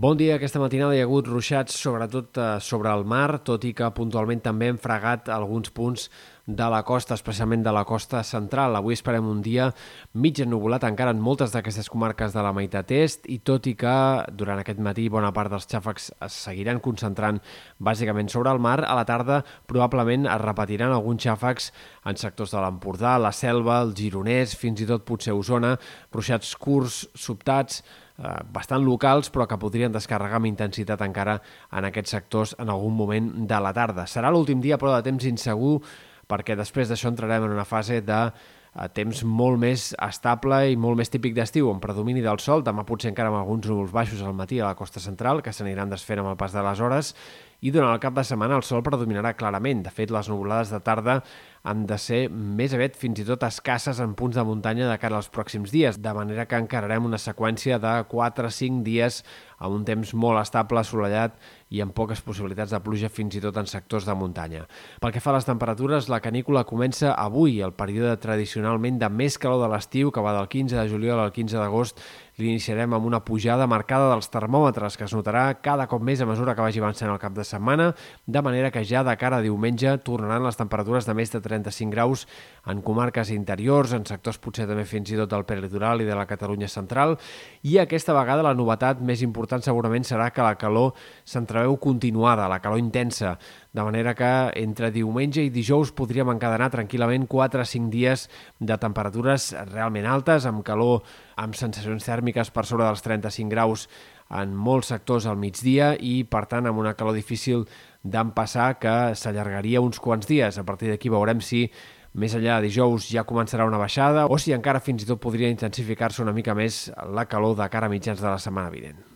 Bon dia. Aquesta matinada hi ha hagut ruixats, sobretot eh, sobre el mar, tot i que puntualment també hem fregat alguns punts de la costa, especialment de la costa central. Avui esperem un dia mig ennubulat encara en moltes d'aquestes comarques de la meitat est i tot i que durant aquest matí bona part dels xàfecs es seguiran concentrant bàsicament sobre el mar, a la tarda probablement es repetiran alguns xàfecs en sectors de l'Empordà, la Selva, el Gironès, fins i tot potser Osona, ruixats curts, sobtats, eh, bastant locals, però que podrien descarregar amb intensitat encara en aquests sectors en algun moment de la tarda. Serà l'últim dia, però, de temps insegur, perquè després d'això entrarem en una fase de temps molt més estable i molt més típic d'estiu, amb predomini del sol, demà potser encara amb alguns núvols baixos al matí a la costa central, que s'aniran desfent amb el pas de les hores, i durant el cap de setmana el sol predominarà clarament. De fet, les nuvolades de tarda han de ser més aviat fins i tot escasses en punts de muntanya de cara als pròxims dies, de manera que encararem una seqüència de 4-5 dies amb un temps molt estable, assolellat i amb poques possibilitats de pluja fins i tot en sectors de muntanya. Pel que fa a les temperatures, la canícula comença avui, el període tradicionalment de més calor de l'estiu, que va del 15 de juliol al 15 d'agost, l'iniciarem amb una pujada marcada dels termòmetres que es notarà cada cop més a mesura que vagi avançant el cap de setmana, de manera que ja de cara a diumenge tornaran les temperatures de més de 35 graus en comarques interiors, en sectors potser també fins i tot del peritoral i de la Catalunya central, i aquesta vegada la novetat més important segurament serà que la calor s'entreveu continuada, la calor intensa, de manera que entre diumenge i dijous podríem encadenar tranquil·lament 4 o 5 dies de temperatures realment altes, amb calor, amb sensacions tèrmiques per sobre dels 35 graus en molts sectors al migdia i, per tant, amb una calor difícil d'empassar que s'allargaria uns quants dies. A partir d'aquí veurem si més enllà de dijous ja començarà una baixada o si encara fins i tot podria intensificar-se una mica més la calor de cara a mitjans de la setmana vinent.